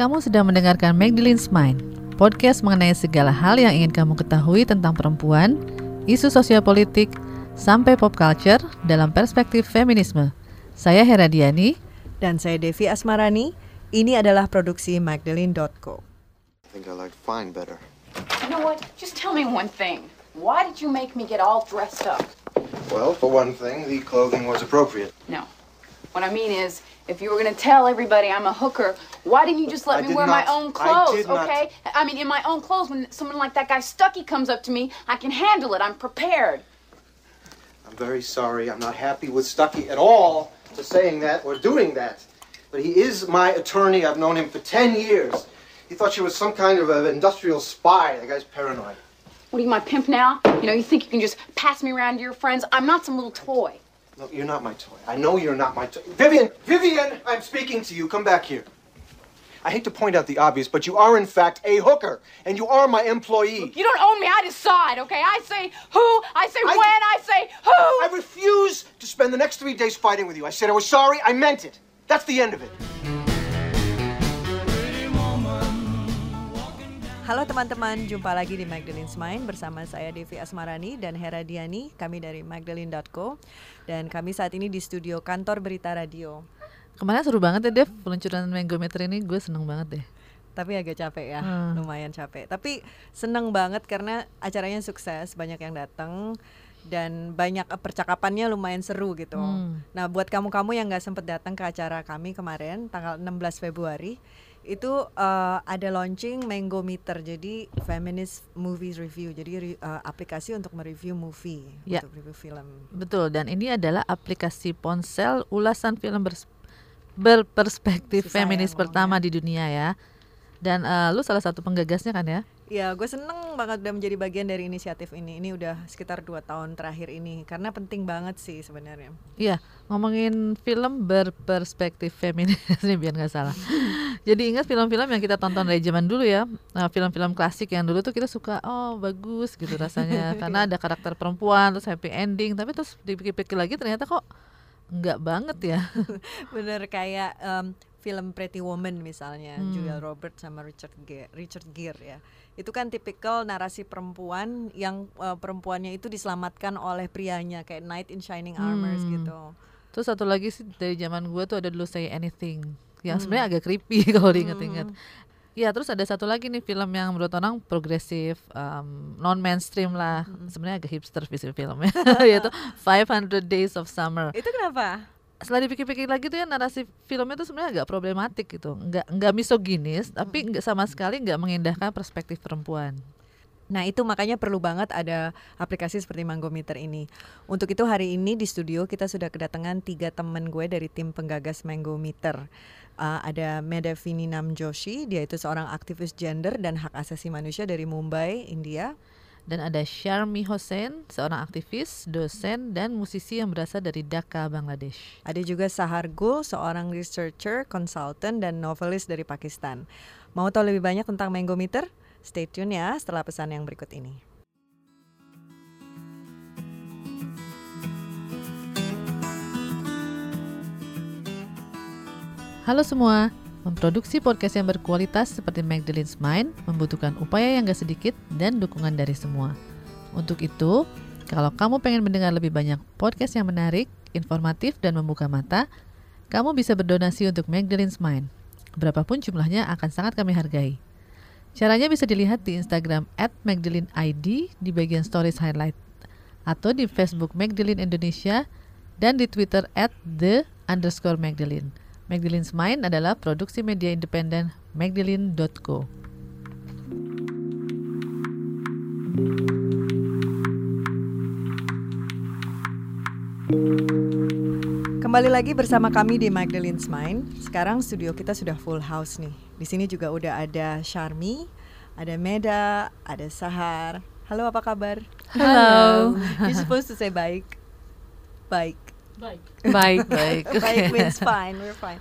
Kamu sedang mendengarkan Magdalene's Mind, podcast mengenai segala hal yang ingin kamu ketahui tentang perempuan, isu sosial politik, sampai pop culture dalam perspektif feminisme. Saya Hera Diani. Dan saya Devi Asmarani. Ini adalah produksi Magdalene.co. I think I like fine better. You know what? Just tell me one thing. Why did you make me get all dressed up? Well, for one thing, the clothing was appropriate. No. What I mean is, if you were going to tell everybody I'm a hooker, why didn't you just let I me wear my not. own I clothes, not. okay? I mean, in my own clothes, when someone like that guy Stuckey comes up to me, I can handle it. I'm prepared. I'm very sorry. I'm not happy with Stuckey at all for saying that or doing that. But he is my attorney. I've known him for 10 years. He thought she was some kind of an industrial spy. The guy's paranoid. What are you, my pimp now? You know, you think you can just pass me around to your friends? I'm not some little toy. No, you're not my toy. I know you're not my toy. Vivian! Vivian! I'm speaking to you. Come back here. I hate to point out the obvious, but you are in fact a hooker, and you are my employee. You don't own me. I decide, okay? I say who, I say I- when, I say who. I refuse to spend the next three days fighting with you. I said I was sorry. I meant it. That's the end of it. Halo teman-teman, jumpa lagi di Magdalene's Mind bersama saya Devi Asmarani dan Hera Diani. Kami dari Magdalene.co dan kami saat ini di studio kantor Berita Radio. Kemarin seru banget ya Dev, peluncuran Mangometer ini gue seneng banget deh. Tapi agak capek ya, Hmm. lumayan capek. Tapi seneng banget karena acaranya sukses, banyak yang datang dan banyak percakapannya lumayan seru gitu. Hmm. Nah, buat kamu-kamu yang nggak sempet datang ke acara kami kemarin tanggal 16 Februari, itu eh, ada launching Mango Meter, jadi feminist movies review, jadi eh, aplikasi untuk mereview movie, Ya. untuk review film. Betul, dan ini adalah aplikasi ponsel ulasan film berperspektif Susah ya feminis ngomongnya. pertama di dunia ya. Dan eh, lu salah satu penggagasnya kan ya? Ya, gue seneng banget udah menjadi bagian dari inisiatif ini. Ini udah sekitar dua tahun terakhir ini, karena penting banget sih sebenarnya. Iya, ngomongin film berperspektif feminis nih biar nggak salah. Jadi ingat film-film yang kita tonton dari zaman dulu ya, Nah, film-film klasik yang dulu tuh kita suka, oh bagus gitu rasanya, karena ada karakter perempuan terus happy ending, tapi terus dipikir-pikir lagi ternyata kok nggak banget ya. Bener kayak em, film Pretty Woman misalnya, Hmm. Julia Roberts sama Richard Gere, Richard Gere ya. Itu kan tipikal narasi perempuan yang eh, perempuannya itu diselamatkan oleh prianya kayak Knight in Shining Armors Hmm. gitu. Terus satu lagi sih dari zaman gua tuh ada dulu Say Anything, yang Hmm. sebenarnya agak creepy kalau diinget-inget. Iya, terus ada satu lagi nih film yang menurut orang progresif, non mainstream lah, Hmm. sebenarnya agak hipster visi filmnya, yaitu 500 Days of Summer. Itu kenapa? Setelah dipikir-pikir lagi tuh ya narasi filmnya tuh sebenarnya agak problematik gitu, nggak nggak misoginis, tapi nggak sama sekali nggak mengindahkan perspektif perempuan. Nah itu makanya perlu banget ada aplikasi seperti Mangometer ini. Untuk itu hari ini di studio kita sudah kedatangan tiga teman gue dari tim penggagas Mangometer. Uh, ada Medavini Namjoshi, dia itu seorang aktivis gender dan hak asasi manusia dari Mumbai, India. Dan ada Sharmi Hossein, seorang aktivis, dosen, dan musisi yang berasal dari Dhaka, Bangladesh. Ada juga Sahar Gul, seorang researcher, consultant, dan novelis dari Pakistan. Mau tahu lebih banyak tentang Mangometer? Stay tune ya setelah pesan yang berikut ini. Halo semua, memproduksi podcast yang berkualitas seperti Magdalene's Mind membutuhkan upaya yang gak sedikit dan dukungan dari semua. Untuk itu, kalau kamu pengen mendengar lebih banyak podcast yang menarik, informatif, dan membuka mata, kamu bisa berdonasi untuk Magdalene's Mind. Berapapun jumlahnya akan sangat kami hargai. Caranya bisa dilihat di Instagram at ID di bagian stories highlight atau di Facebook Magdalene Indonesia dan di Twitter at the underscore Magdalene. Magdalene's Mind adalah produksi media independen magdalene.co. Kembali lagi bersama kami di Magdalene's Mind. Sekarang studio kita sudah full house nih. Di sini juga udah ada Sharmi, ada Meda, ada Sahar. Halo, apa kabar? Halo. You're supposed to say baik. Baik. Baik. Baik. baik means fine, we're fine.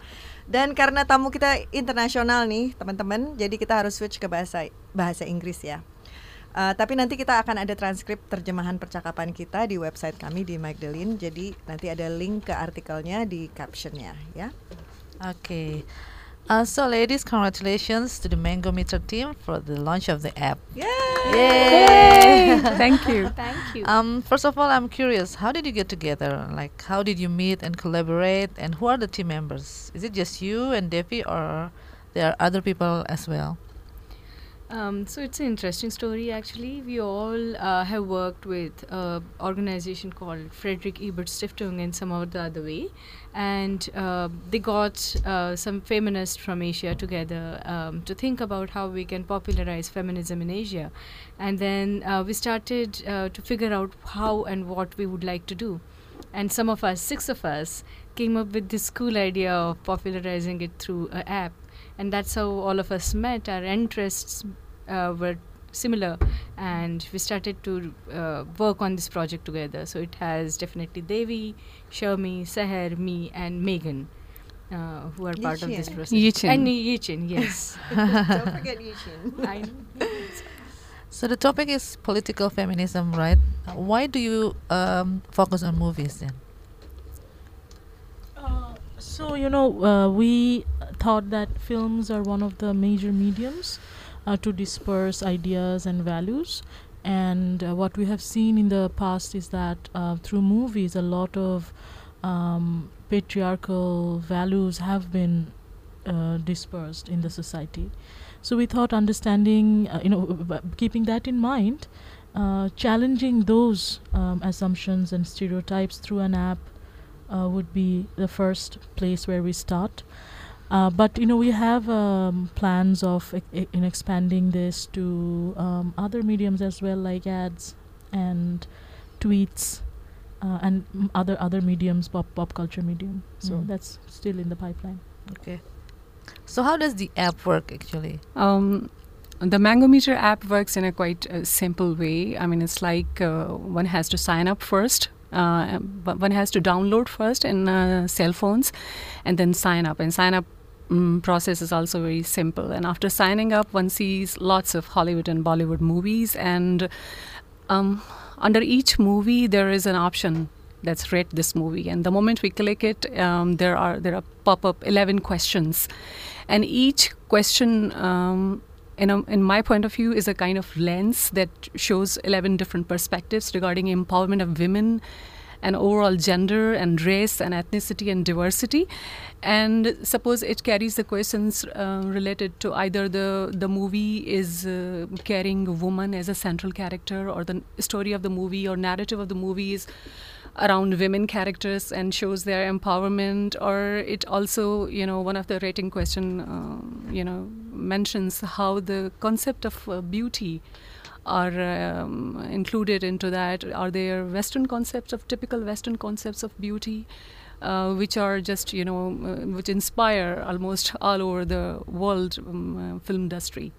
Dan karena tamu kita internasional nih, teman-teman, jadi kita harus switch ke bahasa bahasa Inggris ya. Uh, tapi nanti kita akan ada transkrip terjemahan percakapan kita di website kami di Magdalene. Jadi nanti ada link ke artikelnya di captionnya ya. Oke. Uh, so, ladies, congratulations to the Mango Meter team for the launch of the app. Yay! Yay! Thank you. Thank you. Um, first of all, I'm curious, how did you get together? Like, how did you meet and collaborate? And who are the team members? Is it just you and Devi, or there are other people as well? Um, so it's an interesting story actually. We all uh, have worked with an organization called Friedrich Ebert Stiftung in some of the other way, and uh, they got uh, some feminists from Asia together um, to think about how we can popularize feminism in Asia, and then uh, we started uh, to figure out how and what we would like to do, and some of us, six of us, came up with this cool idea of popularizing it through an app and that's how all of us met. Our interests uh, were similar, and we started to uh, work on this project together. So it has definitely Devi, Sharmi, Seher, me, and Megan. Uh, who are part of this Yichin. process? Yichin. And Yichin, yes. Don't forget Yushin. I know. So, the topic is political feminism, right? Why do you um, focus on movies then? Uh, so you know, uh, we thought that films are one of the major mediums uh, to disperse ideas and values. And uh, what we have seen in the past is that uh, through movies, a lot of um, patriarchal values have been uh, dispersed in the society. So we thought understanding, uh, you know, keeping that in mind, uh, challenging those um, assumptions and stereotypes through an app would be the first place where we start. Uh, but you know we have um, plans of e- in expanding this to um, other mediums as well, like ads and tweets uh, and m- other other mediums, pop pop culture medium. So Mm. that's still in the pipeline. Okay. So, how does the app work actually? Um, the Mangometer app works in a quite uh, simple way. I mean, it's like uh, one has to sign up first. Uh, one has to download first in uh, cell phones, and then sign up. And sign up mm, process is also very simple. And after signing up, one sees lots of Hollywood and Bollywood movies. And um, under each movie, there is an option that's rate this movie. And the moment we click it, um, there are there are pop up eleven questions, and each question. Um, in, a, in my point of view, is a kind of lens that shows 11 different perspectives regarding empowerment of women and overall gender and race and ethnicity and diversity. And suppose it carries the questions uh, related to either the, the movie is uh, carrying a woman as a central character, or the story of the movie or narrative of the movie is around women characters and shows their empowerment or it also you know one of the rating question um, you know mentions how the concept of uh, beauty are um, included into that. Are there western concepts of typical western concepts of beauty uh, which are just you know uh, which inspire almost all over the world um, uh, film industry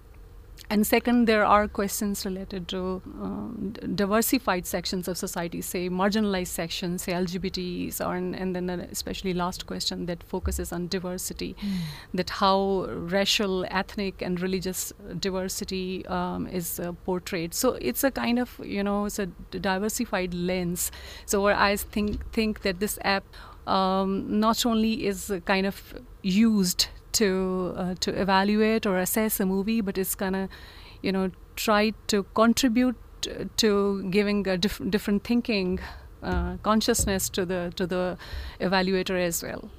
and second, there are questions related to um, d- diversified sections of society, say marginalized sections, say LGBTs, or and, and then uh, especially last question that focuses on diversity, that how racial, ethnic, and religious diversity um, is uh, portrayed. So it's a kind of you know it's a d- diversified lens. So where I think think that this app um, not only is kind of used to uh, to evaluate or assess a movie, but it's gonna, you know, try to contribute to giving a diff- different thinking uh, consciousness to the to the evaluator as well.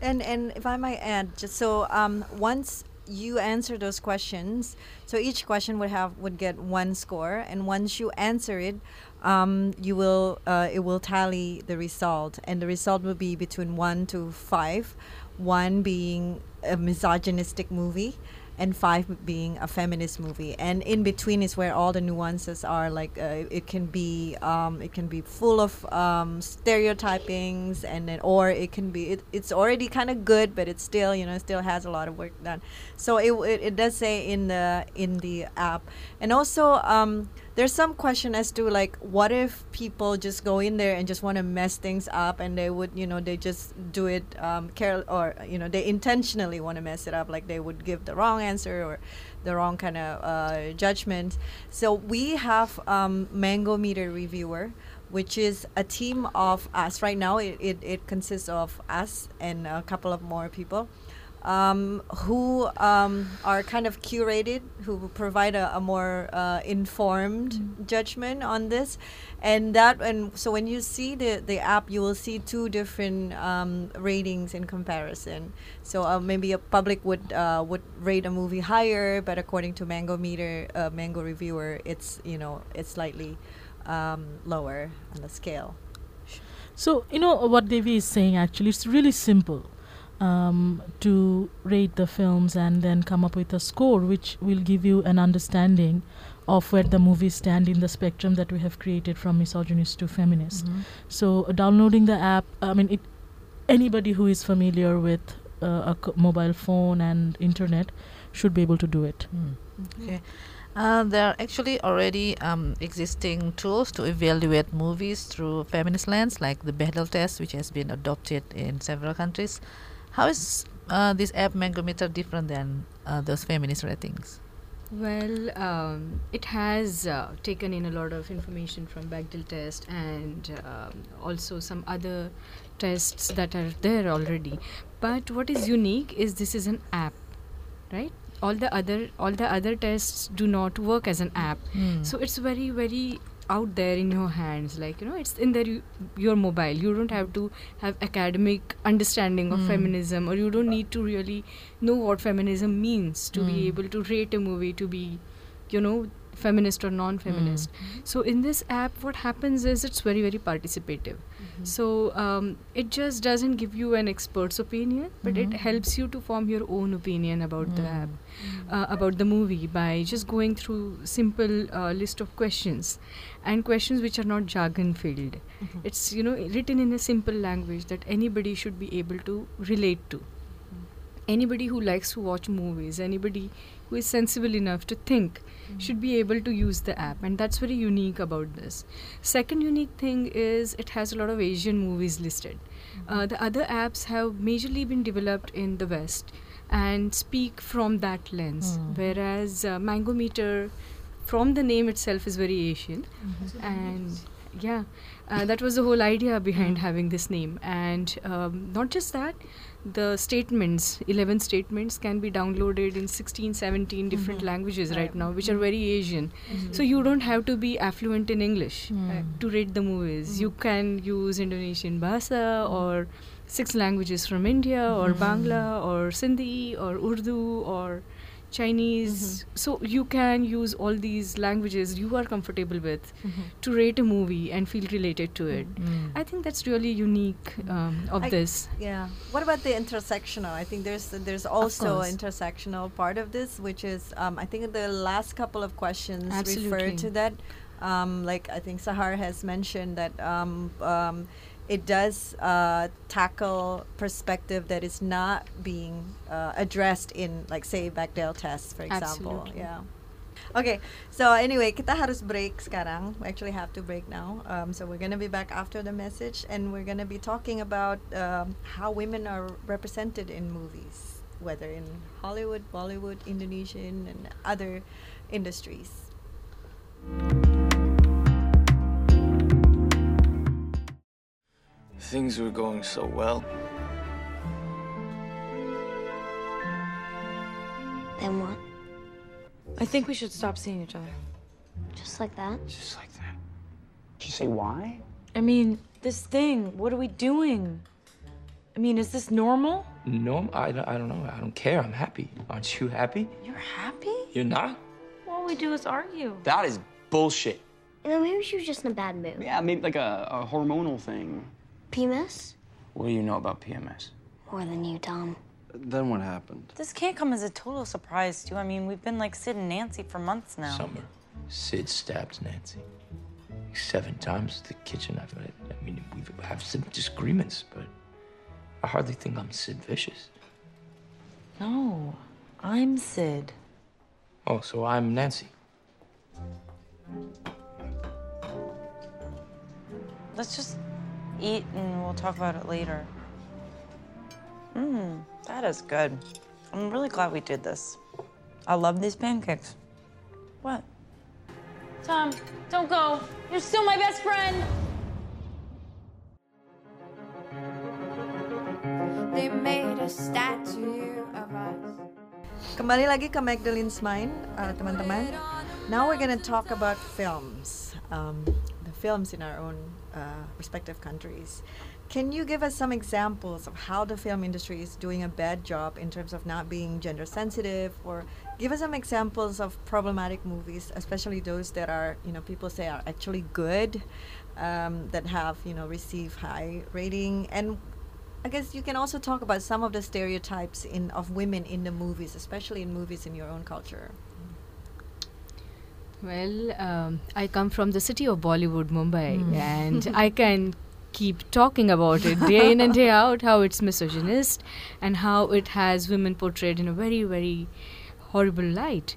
And and if I might add, just so um, once you answer those questions, so each question would have would get one score, and once you answer it, um, you will uh, it will tally the result, and the result will be between one to five, one being a misogynistic movie. And five being a feminist movie, and in between is where all the nuances are. Like uh, it can be, um, it can be full of um, stereotypings, and then or it can be, it, it's already kind of good, but it still, you know, still has a lot of work done. So it, it, it does say in the in the app, and also um, there's some question as to like what if people just go in there and just want to mess things up and they would you know they just do it um, care or you know they intentionally want to mess it up like they would give the wrong answer or the wrong kind of uh, judgment. So we have um, mango meter reviewer which is a team of us. Right now it, it, it consists of us and a couple of more people um, who um, are kind of curated, who provide a, a more uh, informed judgment on this, and that and so when you see the the app, you will see two different um, ratings in comparison. So uh, maybe a public would uh, would rate a movie higher, but according to Mango Meter, uh, Mango Reviewer, it's you know it's slightly um, lower on the scale. So, you know what Devi is saying actually, it's really simple um, to rate the films and then come up with a score which will give you an understanding of where the movies stand in the spectrum that we have created from misogynist to feminist. So, uh, downloading the app, I mean, it, anybody who is familiar with uh, a c- mobile phone and internet should be able to do it. Okay. Uh, there are actually already um, existing tools to evaluate movies through feminist lens, like the Bechdel test, which has been adopted in several countries. How is uh, this app Mangometer different than uh, those feminist ratings? Well, um, it has uh, taken in a lot of information from Bechdel test and um, also some other tests that are there already. But what is unique is this is an app, right? All the other all the other tests do not work as an app. So it's very very out there in your hands like you know it's in there you, your mobile. You don't have to have academic understanding of hmm. feminism or you don't need to really know what feminism means to be hmm. able to rate a movie to be you know feminist or non-feminist. Hmm. So in this app what happens is it's very very participative so um, it just doesn't give you an expert's opinion but it helps you to form your own opinion about the app uh, about the movie by just going through simple uh, list of questions and questions which are not jargon filled. It's you know written in a simple language that anybody should be able to relate to. Anybody who likes to watch movies anybody who is sensible enough to think should be able to use the app and that's very unique about this. Second unique thing is it has a lot of asian movies listed. Uh, the other apps have majorly been developed in the west and speak from that lens whereas uh, mangometer from the name itself is very asian. And yeah. Uh, that was the whole idea behind having this name. And um, not just that the statements 11 statements can be downloaded in 16 17 different mm-hmm. languages right now which are mm-hmm. very asian. Mm-hmm. So you don't have to be affluent in english to rate the movies. You can use indonesian bahasa or six languages from india or bangla or sindhi or urdu or Chinese. So you can use all these languages you are comfortable with to rate a movie and feel related to it. I think that's really unique um, of I- this. Yeah. What about the intersectional? I think there's there's also an intersectional part of this, which is um, I think the last couple of questions refer to that. Um, like I think Sahar has mentioned that um, um, it does uh, tackle perspective that is not being uh, addressed in like say Bechdel tests, for example. Absolutely. Yeah. Okay, so anyway, kita harus break sekarang. We actually have to break now. Um, so we're gonna be back after the message, and we're gonna be talking about um, how women are represented in movies, whether in Hollywood, Bollywood, Indonesian, and other industries. Things were going so well. Then what? I think we should stop seeing each other. Just like that? Just like that. Did you say why? I mean, this thing, what are we doing? I mean, is this normal? No, I, don't- I don't know. I don't care. I'm happy. Aren't you happy? You're happy? You're not? All we do is argue. That is bullshit. You know, maybe she was just in a bad mood. Yeah, maybe like a, a hormonal thing. PMS? What do you know about PMS? More than you, Tom. Then what happened? This can't come as a total surprise to you. I mean, we've been like Sid and Nancy for months now. Summer. Sid stabbed Nancy. Seven times at the kitchen. I've, I mean, we've have some disagreements, but I hardly think I'm Sid Vicious. No, I'm Sid. Oh, so I'm Nancy. Let's just eat and we'll talk about it later. Mmm, that is good. I'm really glad we did this. I love these pancakes. What? Tom, don't go. You're still my best friend. They made a statue of us. Kembali lagi ke Magdalene's Mind, uh, teman-teman. Now we're gonna talk about films, um, the films in our own uh, respective countries. Can you give us some examples of how the film industry is doing a bad job in terms of not being gender sensitive, or give us some examples of problematic movies, especially those that are, you know, people say are actually good, um, that have, you know, received high rating, and I guess you can also talk about some of the stereotypes in of women in the movies, especially in movies in your own culture. Well, um, I come from the city of Bollywood, Mumbai, Mm. and I can keep talking about it day in and day out how it's misogynist and how it has women portrayed in a very, very horrible light.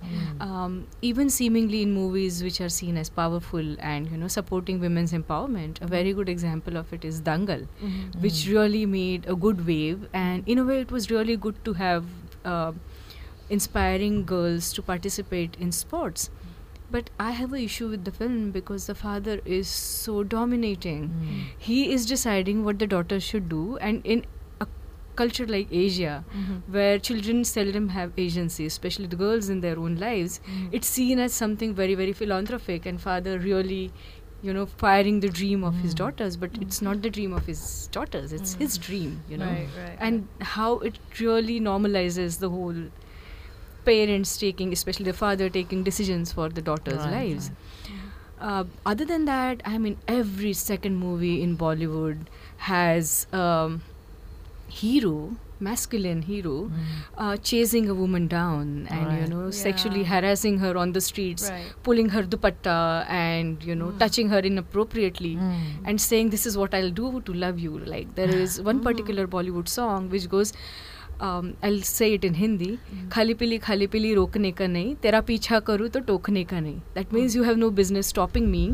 Um, even seemingly in movies which are seen as powerful and you know supporting women's empowerment. A very good example of it is Dangal, Mhm. which really made a good wave, and in a way, it was really good to have. Uh, inspiring girls to participate in sports but i have an issue with the film because the father is so dominating. He is deciding what the daughter should do and in a culture like asia Mhm. where children seldom have agency especially the girls in their own lives Mhm. it's seen as something very very philanthropic and father really you know firing the dream of his daughters but it's not the dream of his daughters it's his dream you know? Right, right, and how it really normalizes the whole parents taking especially the father taking decisions for the daughters Right, lives. uh, other than that i mean every second movie in bollywood has um, hero masculine hero uh, chasing a woman down and you know Yeah. sexually harassing her on the streets Right. pulling her dupatta and you know touching her inappropriately and saying this is what i'll do to love you. Like there is one particular bollywood song which goes आई से it in Hindi खाली पीली खाली पीली रोकने का नहीं तेरा पीछा करूँ तो टोकने का नहीं that means you have no business stopping me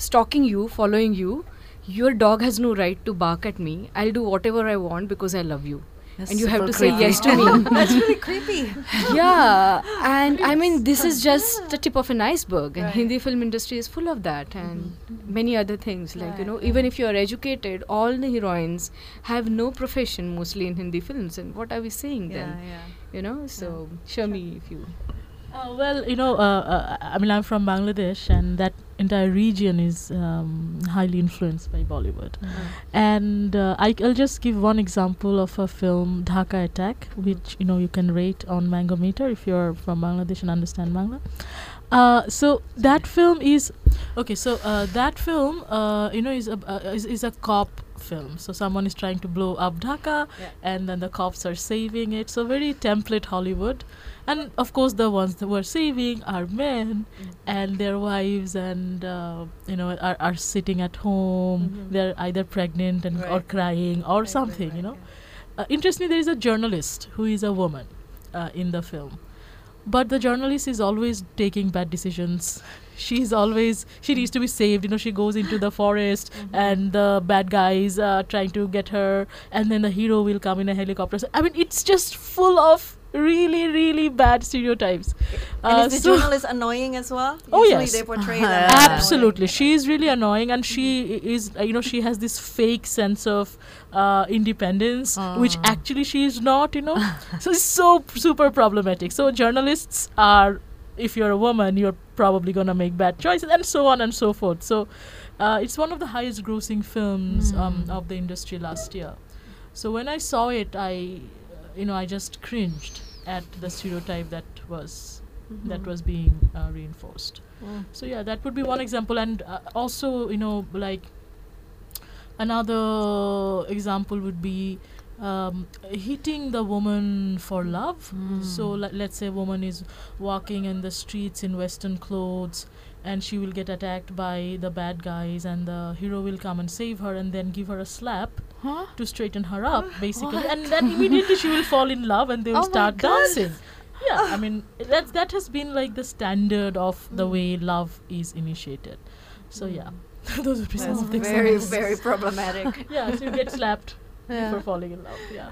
stalking you following you your dog has no right to bark at me I do whatever I want because I love you That's and you have to say yes to me. That's really creepy. yeah, and I mean this is just the tip of an iceberg, and Right. Hindi film industry is full of that, and mm-hmm. many other things. Like you know, even if you are educated, all the heroines have no profession mostly in Hindi films, and what are we saying Yeah, then? yeah. You know, so show me if you. Uh, well, you know, uh, uh, I mean, I'm from Bangladesh, and that entire region is um, highly influenced by Bollywood. And uh, I, I'll just give one example of a film, Dhaka Attack, which you know you can rate on Mangometer if you're from Bangladesh and understand Bangla. Uh, so that film is okay. So uh, that film, uh, you know, is a uh, is, is a cop film. So someone is trying to blow up Dhaka, Yeah. and then the cops are saving it. So very template Hollywood, and of course the ones that were saving are men and their wives, and uh, you know are, are sitting at home. Mhm. They're either pregnant and or crying or Right, something. right, you right, know. Uh, interestingly, there is a journalist who is a woman uh, in the film. But the journalist is always taking bad decisions. She's always, she needs to be saved. You know, she goes into the forest and the bad guys are trying to get her, and then the hero will come in a helicopter. So, I mean, it's just full of really, really bad stereotypes. And Uh, is the so- journalist annoying as well? Oh, Usually yes. they portray them as annoying. Absolutely, she is really annoying, and she i- is, uh, you know, she has this fake sense of uh, independence, which Ah. actually she is not, you know. so it's so super problematic. So journalists are, if you're a woman, you're probably gonna make bad choices, and so on and so forth. So uh, it's one of the highest grossing films um, of the industry last year. So when I saw it, I, you know, I just cringed at the stereotype that was that was being uh, reinforced. Mm. So yeah, that would be one example, and uh, also you know like another example would be um, hitting the woman for love. Hmm. So le- let's say a woman is walking in the streets in western clothes and she will get attacked by the bad guys and the hero will come and save her and then give her a slap Huh? to straighten her up basically. And then immediately she will fall in love and they will Oh start dancing. Yeah i mean that that has been like the standard of the hmm. way love is initiated. So hmm. yeah. Those would be some of the very, very problematic. yeah so you get slapped Yeah. before falling in love yeah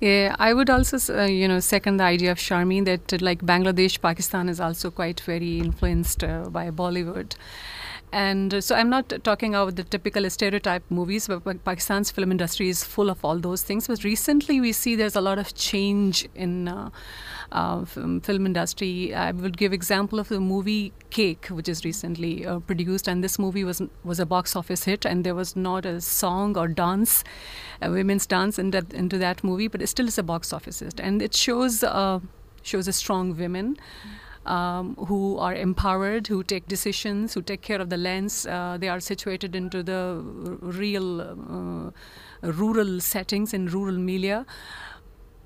Yeah, I would also, uh, you know, second the idea of Sharmi that uh, like Bangladesh, Pakistan is also quite very influenced uh, by Bollywood. And uh, so I'm not talking about the typical stereotype movies, but Pakistan's film industry is full of all those things. But recently, we see there's a lot of change in uh, uh, film, film industry. I would give example of the movie Cake, which is recently uh, produced, and this movie was was a box office hit, and there was not a song or dance, a women's dance in that, into that movie, but it still is a box office hit, and it shows uh, shows a strong women um, who are empowered, who take decisions, who take care of the lands. Uh, they are situated into the real uh, rural settings in rural milieu.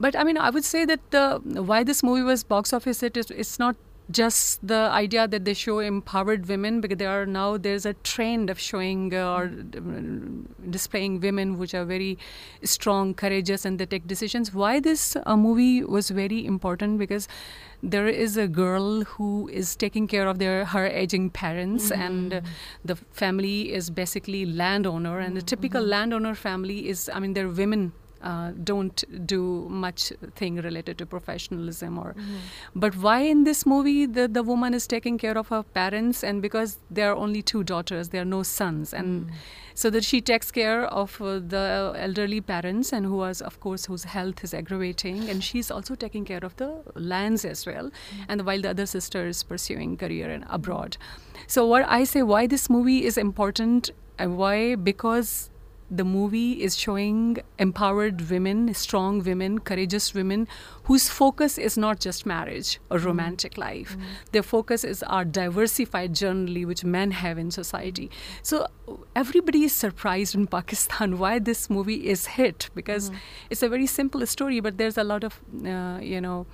But I mean, I would say that the why this movie was box office hit it's not just the idea that they show empowered women because there are now there's a trend of showing uh, or um, displaying women which are very strong courageous and they take decisions. Why this uh, movie was very important because there is a girl who is taking care of their her aging parents and uh, the family is basically landowner and the typical landowner family is i mean they're women uh, don't do much thing related to professionalism or but why in this movie the, the woman is taking care of her parents and because there are only two daughters there are no sons and so that she takes care of uh, the elderly parents and who was of course whose health is aggravating and she's also taking care of the lands as well and while the other sister is pursuing career in abroad. So what i say why this movie is important and why? Because the movie is showing empowered women, strong women, courageous women whose focus is not just marriage or hmm. romantic life. Hmm. Their focus is our diversified journey which men have in society. So everybody is surprised in Pakistan why this movie is hit because hmm. it's a very simple story, but there's a lot of uh, you know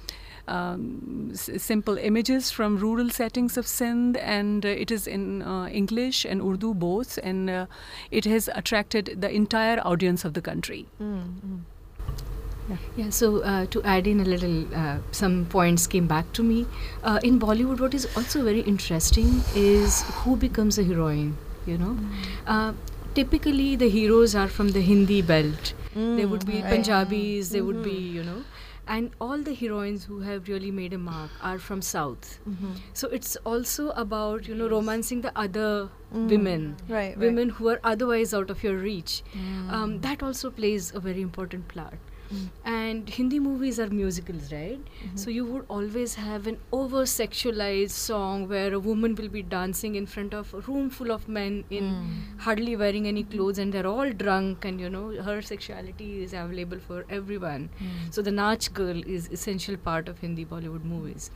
um, s- simple images from rural settings of Sindh, and uh, it is in uh, English and Urdu both, and uh, it has attracted the entire audience of the country. Yeah, so uh, to add in a little, uh, some points came back to me. Uh, in Bollywood, what is also very interesting is who becomes a heroine, you know? Uh, typically, the heroes are from the Hindi belt. they would be right. Punjabis, they would be, you know. And all the heroines who have really made a mark are from South. So it's also about, you know, romancing the other women, Right, right. women who are otherwise out of your reach. Um, that also plays a very important part. And Hindi movies are musicals, right? Mm-hmm. So you would always have an over sexualized song where a woman will be dancing in front of a room full of men in mm. hardly wearing any clothes and they're all drunk and you know her sexuality is available for everyone. Mm. So the Nach girl is essential part of Hindi Bollywood movies.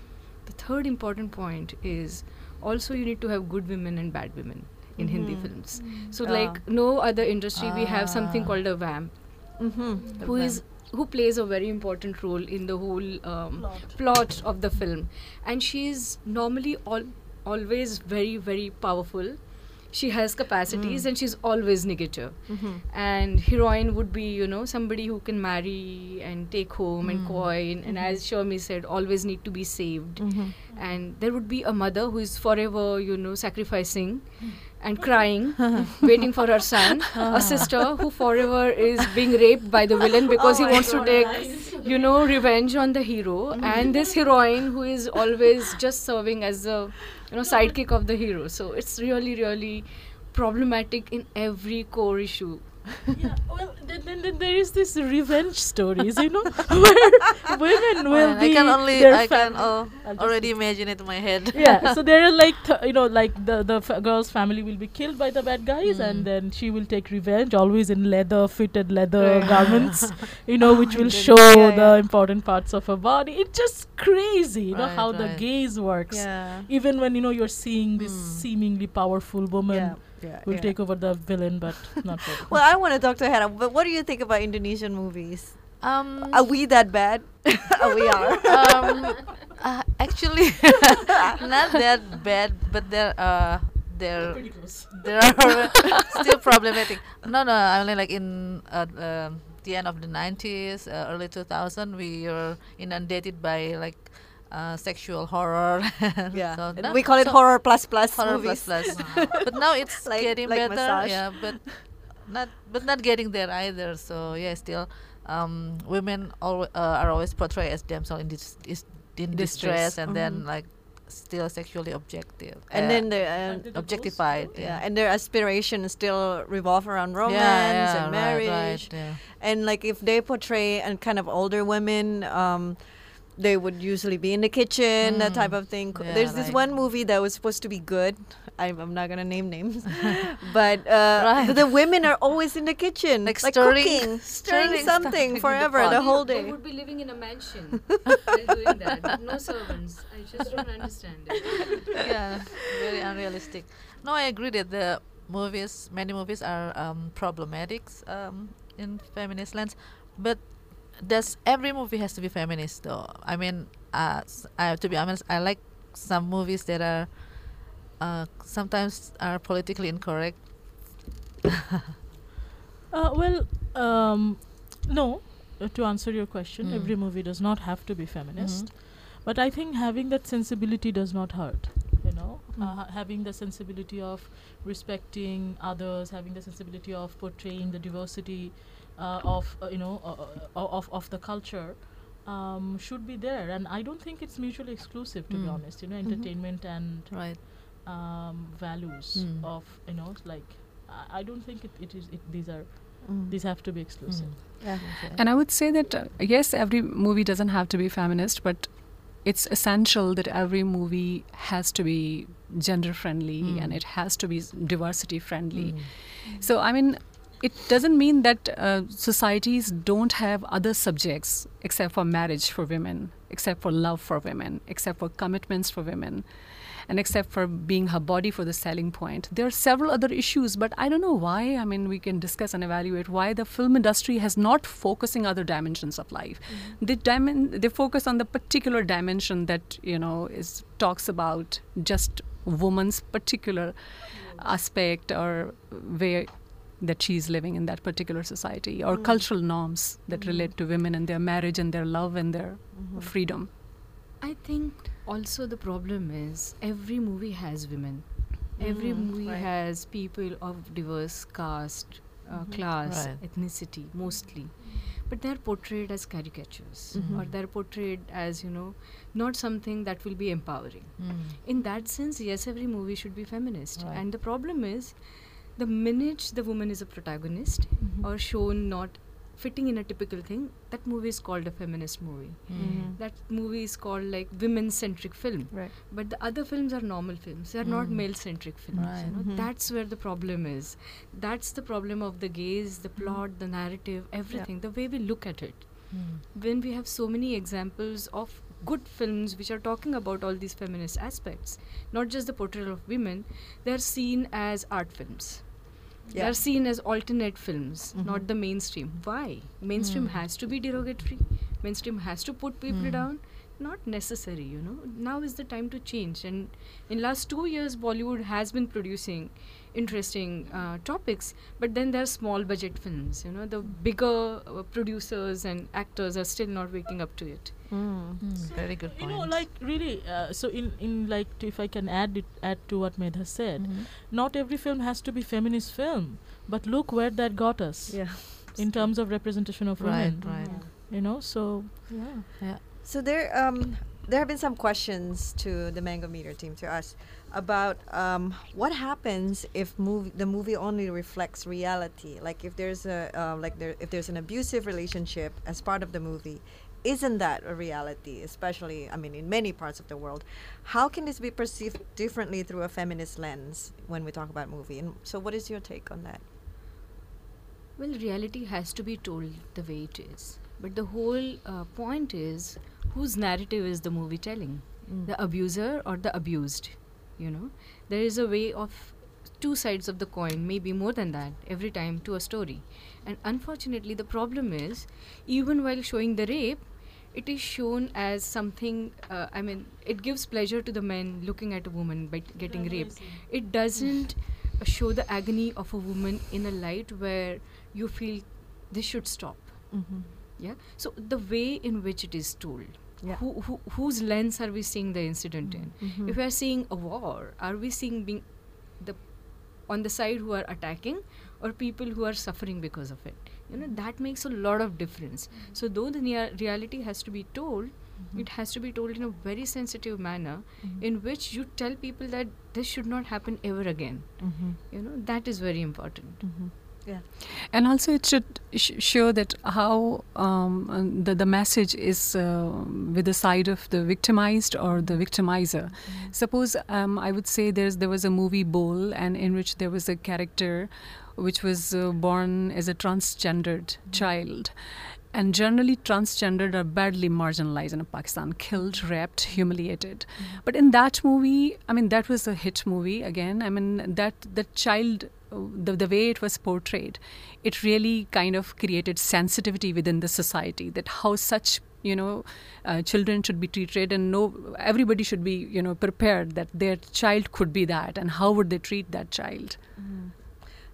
The third important point is also you need to have good women and bad women in mm-hmm. Hindi films. So mm. Ah. like no other industry we have something ah. called a vamp Mm-hmm. who is who plays a very important role in the whole um, plot. of the film. And she's normally all, always very very powerful. She has capacities hmm. and she's always negative. Mm-hmm. And heroine would be you know somebody who can marry and take home and hmm. coin and mm-hmm. as Sharmi said always need to be saved. Mm-hmm. And there would be a mother who is forever you know sacrificing hmm. And crying waiting for her son a sister who forever is being raped by the villain because he oh wants to take you know revenge on the hero. And this heroine who is always just serving as a, you know sidekick of the hero. So it's really really problematic in every core issue yeah, well, then, then, then there is this revenge stories, you know, where women will Man, be. I can only their I can fam- I'll just- already imagine it in my head. yeah, so there are like th- you know, like the the f- girl's family will be killed by the bad guys, Hmm. and then she will take revenge, always in leather, fitted leather garments, you know, which will show Yeah, the yeah. important parts of her body. It's just crazy, you know, Right, how the gaze works. Yeah. Even when you know you're seeing this Hmm. seemingly powerful woman Yeah. Yeah. will yeah. take over the villain, but not. Well, I want to talk to Hannah, but what do you think about Indonesian movies? Um, Are we that bad? we are. um, uh, actually, not that bad, but there uh there there are still problematic. No, no, I only like in uh, um the end of the nineties, uh, early two thousand, we were inundated by like uh, sexual horror. yeah. so And now- we call it so- horror plus plus horror movies. plus plus. but now it's Like- getting like better. massage. Yeah, but not but not getting there either. So yeah, still, um, women al- uh, are always portrayed as damsel in dis- is in Distress. distress, and then like still sexually objective and uh, then the uh, objectified. yeah, and their aspirations still revolve around romance yeah, and right, right, marriage. yeah. And like if they portray and kind of older women, um, they would usually be in the kitchen, that type of thing. Mm. Yeah, There's this like- one movie that was supposed to be good. I'm, I'm not gonna name names, but uh, Right. the women are always in the kitchen, Like like, stirring- cooking, stirring stirring something in the forever, the whole day. They would be living in a mansion while doing that. No servants. I just don't understand it. yeah, very unrealistic. No, I agree that the movies, many movies are um, problematic um, in feminist lens, but does every movie has to be feminist though? I mean, uh, I, to be honest, I like some movies that are uh, sometimes are politically incorrect. Uh, well, um, no. uh, To answer your question, Mm. every movie does not have to be feminist, Mm-hmm. but I think having that sensibility does not hurt. You know, Mm. having the sensibility of respecting others, having the sensibility of portraying the diversity uh, of uh, you know uh, uh, of of the culture. Um, should be there, and I don't think it's mutually exclusive. To be Mm. honest, you know, Mhm. entertainment and Right. um, values Mm. of you know like I, I don't think it, it is it, these are Mm. these have to be exclusive. Yeah. And I would say that uh, yes, every movie doesn't have to be feminist, but it's essential that every movie has to be gender friendly Mm. and it has to be diversity friendly. Mm. So, I mean, it doesn't mean that uh, societies don't have other subjects except for marriage for women, except for love for women, except for commitments for women, and except for being her body for the selling point. There are several other issues, but I don't know why. I mean, we can discuss and evaluate why the film industry has not focusing other dimensions of life. They dimen- they focus on the particular dimension that you know is talks about just woman's particular aspect or way that she's living in that particular society or Mm. cultural norms that Mhm. relate to women and their marriage and their love and their Mhm. freedom. I think also the problem is every movie has women. Every Mm, movie right. has people of diverse caste, uh, Mhm. class, Right. ethnicity mostly. But they're portrayed as caricatures Mhm. or they're portrayed as, you know, not something that will be empowering. Mm. In that sense, yes, every movie should be feminist. Right. And the problem is the minute the woman is a protagonist Mhm. or shown not fitting in a typical thing, that movie is called a feminist movie. Mhm. That movie is called like women centric film. Right. But the other films are normal films. They are not Mm. male centric films. Right. You know? Mhm. That's where the problem is. That's the problem of the gaze, the plot, the narrative, everything, the way we look at it. Mm. When we have so many examples of good films which are talking about all these feminist aspects, not just the portrayal of women, they are seen as art films. They're seen as alternate films, Mhm. not the mainstream. Why? Mainstream Mm. has to be derogatory. Mainstream has to put people Mm. down. Not necessary, you know. Now is the time to change. And in last two years, Bollywood has been producing interesting uh, topics, but then there are small budget films. You know, the bigger uh, producers and actors are still not waking up to it. Mm. Mm, very good You know, like really. Uh, so in in like, to, if I can add it add to what Medha said, Mhm. not every film has to be feminist film, but look where that got us Yeah. in terms of representation of Right, women. right. You know, so yeah. Yeah. So there, um, there have been some questions to the Mango Meter team to us about um, what happens if movie, the movie only reflects reality. Like if there's a uh, like there if there's an abusive relationship as part of the movie, isn't that a reality? Especially, I mean, in many parts of the world, how can this be perceived differently through a feminist lens when we talk about movie? And so, what is your take on that? Well, reality has to be told the way it is. But the whole uh, point is whose narrative is the movie telling? Mm. The abuser or the abused? You know, there is a way of two sides of the coin, maybe more than that, every time to a story. And unfortunately, the problem is even while showing the rape, it is shown as something, uh, I mean, it gives pleasure to the men looking at a woman by t- getting raped. It doesn't uh, show the agony of a woman in a light where you feel this should stop. Mm-hmm. Yeah. So the way in which it is told, Yeah. who, who, whose lens are we seeing the incident in? Mhm. If we are seeing a war, are we seeing being the on the side who are attacking or people who are suffering because of it? You know that makes a lot of difference. So though the rea- reality has to be told, It has to be told in a very sensitive manner, in which you tell people that this should not happen ever again. Mhm. You know that is very important. Yeah. And also, it should sh- show that how um, the, the message is uh, with the side of the victimized or the victimizer. Suppose um, I would say there's there was a movie Bol, and in which there was a character which was uh, born as a transgendered child. And generally, transgendered are badly marginalized in Pakistan, killed, raped, humiliated. But in that movie, I mean, that was a hit movie again. I mean, that that child, uh, the, the way it was portrayed, it really kind of created sensitivity within the society that how such you know uh, children should be treated and no everybody should be you know prepared that their child could be that and how would they treat that child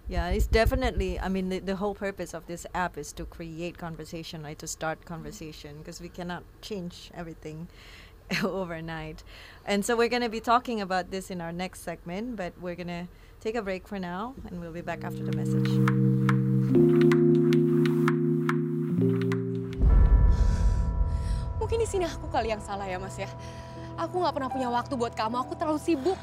Yeah, it's definitely. I mean, the, the whole purpose of this app is to create conversation, right? To start mm-hmm. conversation because we cannot change everything overnight. And so we're going to be talking about this in our next segment, but we're going to take a break for now and we'll be back after the message. Mungkin di sini aku kali yang salah ya mas ya. Aku nggak pernah punya waktu buat kamu, aku terlalu sibuk.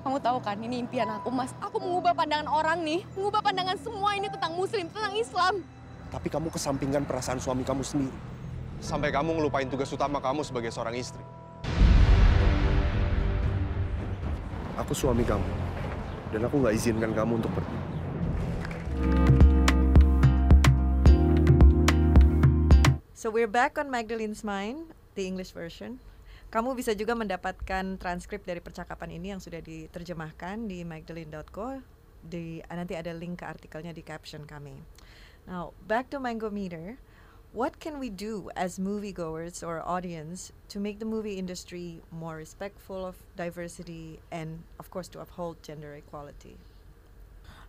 Kamu tahu kan, ini impian aku mas. Aku mengubah pandangan orang nih, mengubah pandangan semua ini tentang muslim, tentang Islam. Tapi kamu kesampingkan perasaan suami kamu sendiri. Sampai kamu ngelupain tugas utama kamu sebagai seorang istri. Aku suami kamu. Dan aku nggak izinkan kamu untuk pergi. So we're back on Magdalene's Mind, the English version. Kamu bisa juga mendapatkan transkrip dari percakapan ini yang sudah diterjemahkan di magdalene.co. Di nanti ada link ke artikelnya di caption kami. Now, back to Mango Meter. What can we do as moviegoers or audience to make the movie industry more respectful of diversity and, of course, to uphold gender equality?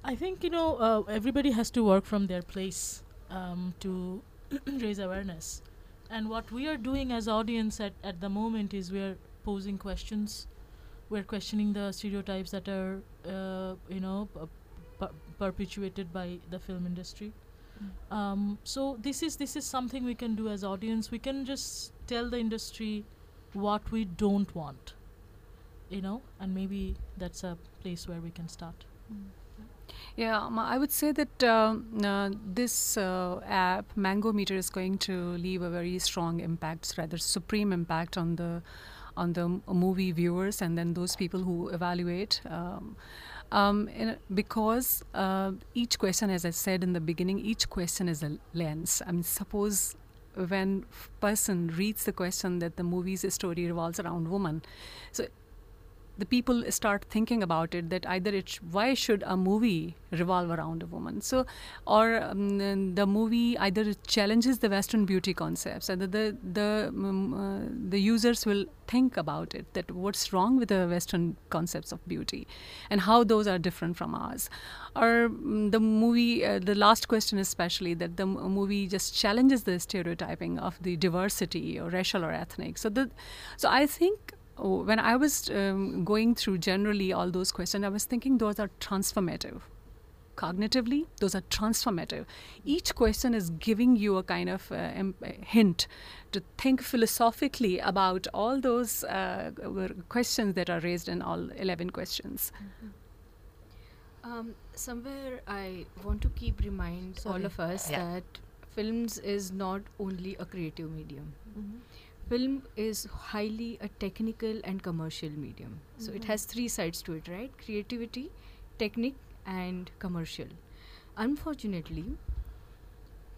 I think you know uh, everybody has to work from their place um, to raise awareness, and what we are doing as audience at, at the moment is we are posing questions, we're questioning the stereotypes that are uh, you know per- perpetuated by the film industry. Um, so this is this is something we can do as audience. We can just tell the industry what we don't want, you know, and maybe that's a place where we can start. Yeah, I would say that um, uh, this uh, app, Mango Meter, is going to leave a very strong impact, rather supreme impact on the on the movie viewers and then those people who evaluate. Um, um, because uh, each question, as I said in the beginning, each question is a lens. I mean, suppose when person reads the question that the movie's story revolves around woman, so the people start thinking about it that either it's why should a movie revolve around a woman? So or um, the movie either challenges the western beauty concepts and the the the, um, uh, the users will think about it that what's wrong with the western concepts of beauty and how those are different from ours. Or mm, the movie uh, the last question especially that the movie just challenges the stereotyping of the diversity or racial or ethnic. So the so i think oh, when I was um, going through generally all those questions, I was thinking those are transformative. Cognitively, those are transformative. Each question is giving you a kind of uh, em- uh, hint to think philosophically about all those uh, questions that are raised in all 11 questions. Um, somewhere I want to keep remind all of us Yeah. that films is not only a creative medium. Film is highly a technical and commercial medium. So it Mhm. has three sides to it, right? Creativity, technique, and commercial. Unfortunately,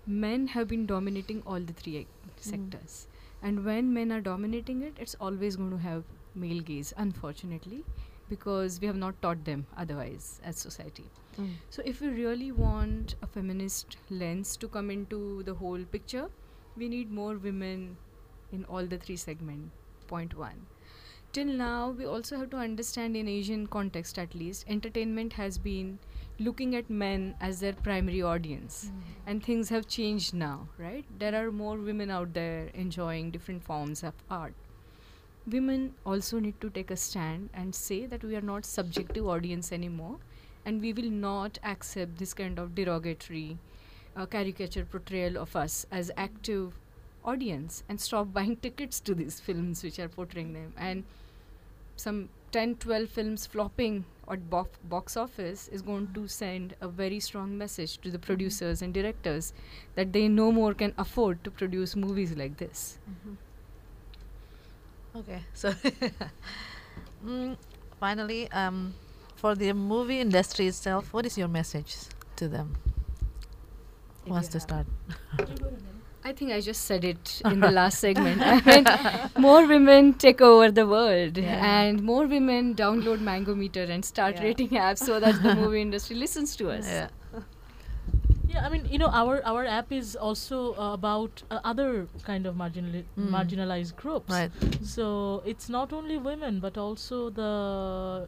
men have been dominating all the three ec- sectors. And when men are dominating it, it's always going to have male gaze, unfortunately, because we have not taught them otherwise as society. Mm. So, if we really want a feminist lens to come into the whole picture, we need more women in all the three segments. Point one. Till now, we also have to understand in Asian context at least, entertainment has been looking at men as their primary audience. And things have changed now, right? There are more women out there enjoying different forms of art. Women also need to take a stand and say that we are not subjective audience anymore and we will not accept this kind of derogatory uh, caricature portrayal of us as active audience and stop buying tickets to these films which are portraying them. And some 10 12 films flopping at bo- box office is going to send a very strong message to the producers and directors that they no more can afford to produce movies like this. Okay, so mm, finally, um, for the movie industry itself, what is your message to them? Who wants to start? I think I just said it in the last segment. I mean, more women take over the world, Yeah. and more women download Mango Meter and start Yeah. rating apps so that the movie industry listens to us. Yeah. Yeah, I mean, you know, our our app is also uh, about uh, other kind of marginali- Mm. marginalized groups. Right. So it's not only women, but also the uh,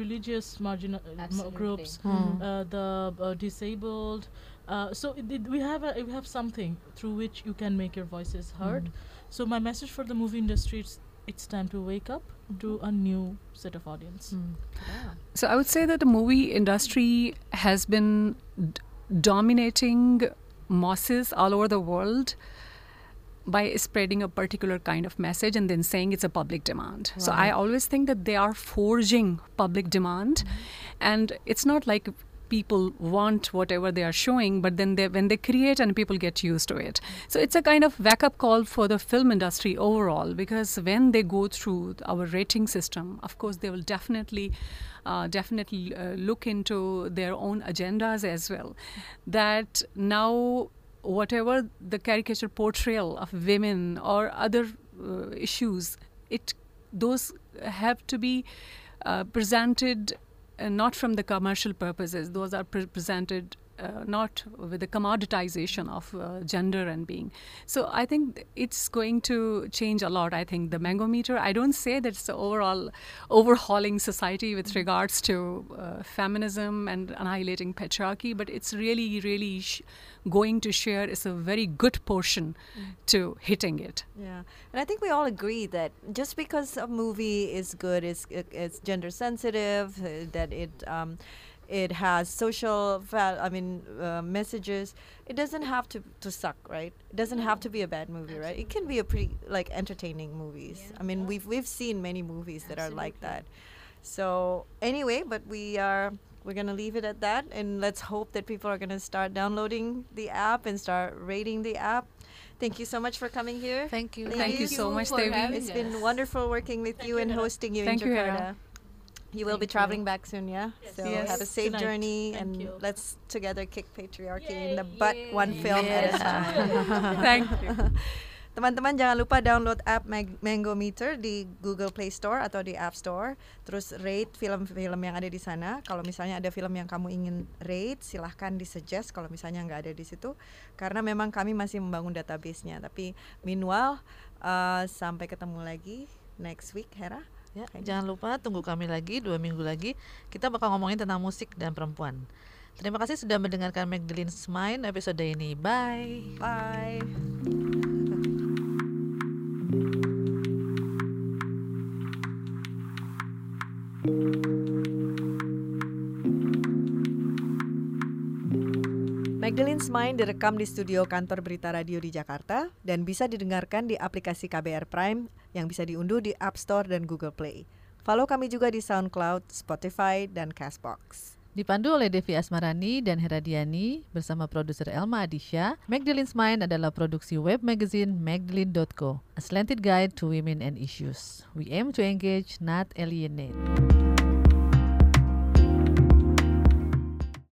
religious marginal Absolutely. groups, Mm. uh, the uh, disabled. Uh, so it, it- we have a, we have something through which you can make your voices heard. So my message for the movie industry is it's time to wake up to a new set of audience. Mm. So I would say that the movie industry has been d- dominating masses all over the world by spreading a particular kind of message and then saying it's a public demand. So I always think that they are forging public demand and it's not like people want whatever they are showing but then they when they create and people get used to it. So it's a kind of wake up call for the film industry overall because when they go through our rating system of course they will definitely uh, definitely uh, look into their own agendas as well. That now whatever the caricature portrayal of women or other uh, issues it those have to be uh, presented uh, not from the commercial purposes. Those are pre- presented uh, not with the commoditization of uh, gender and being. So I think it's going to change a lot. I think the mangometer, I don't say that it's the overall overhauling society with regards to uh, feminism and annihilating patriarchy, but it's really, really sh- going to share is a very good portion to hitting it. Yeah, and I think we all agree that just because a movie is good, is it, it's gender sensitive, uh, that it um, it has social, val- I mean, uh, messages. It doesn't have to to suck, right? It doesn't have to be a bad movie, right? It can be a pretty like entertaining movies. I mean, we've we've seen many movies that are like that. So anyway, but we are we're gonna leave it at that, and let's hope that people are gonna start downloading the app and start rating the app. Thank you so much for coming here. Thank you. Thank you so much, for Devi. having It's us. been wonderful working with you and hosting you Thank in you, Jakarta. Hera. You will be Thank traveling you. back soon, yeah? So Yes. have a safe Tonight. journey Thank and you. let's together kick patriarchy in the butt one film at a time. Thank you. Teman-teman jangan lupa download app Mag- Mangometer di Google Play Store atau di App Store. Terus rate film-film yang ada di sana. Kalau misalnya ada film yang kamu ingin rate, silahkan disuggest kalau misalnya nggak ada di situ. Karena memang kami masih membangun database-nya. Tapi meanwhile, uh, sampai ketemu lagi next week, Hera. Ya, Kayaknya. jangan lupa tunggu kami lagi dua minggu lagi. Kita bakal ngomongin tentang musik dan perempuan. Terima kasih sudah mendengarkan Magdalene's Mind episode ini. Bye. Bye. Magdalene's Mind direkam di studio kantor berita radio di Jakarta dan bisa didengarkan di aplikasi KBR Prime yang bisa diunduh di App Store dan Google Play. Follow kami juga di SoundCloud, Spotify, dan Castbox. Dipandu oleh Devi Asmarani dan Heradiani bersama produser Elma Adisha, Magdalene's Mind adalah produksi web magazine magdalene.co, a slanted guide to women and issues. We aim to engage, not alienate.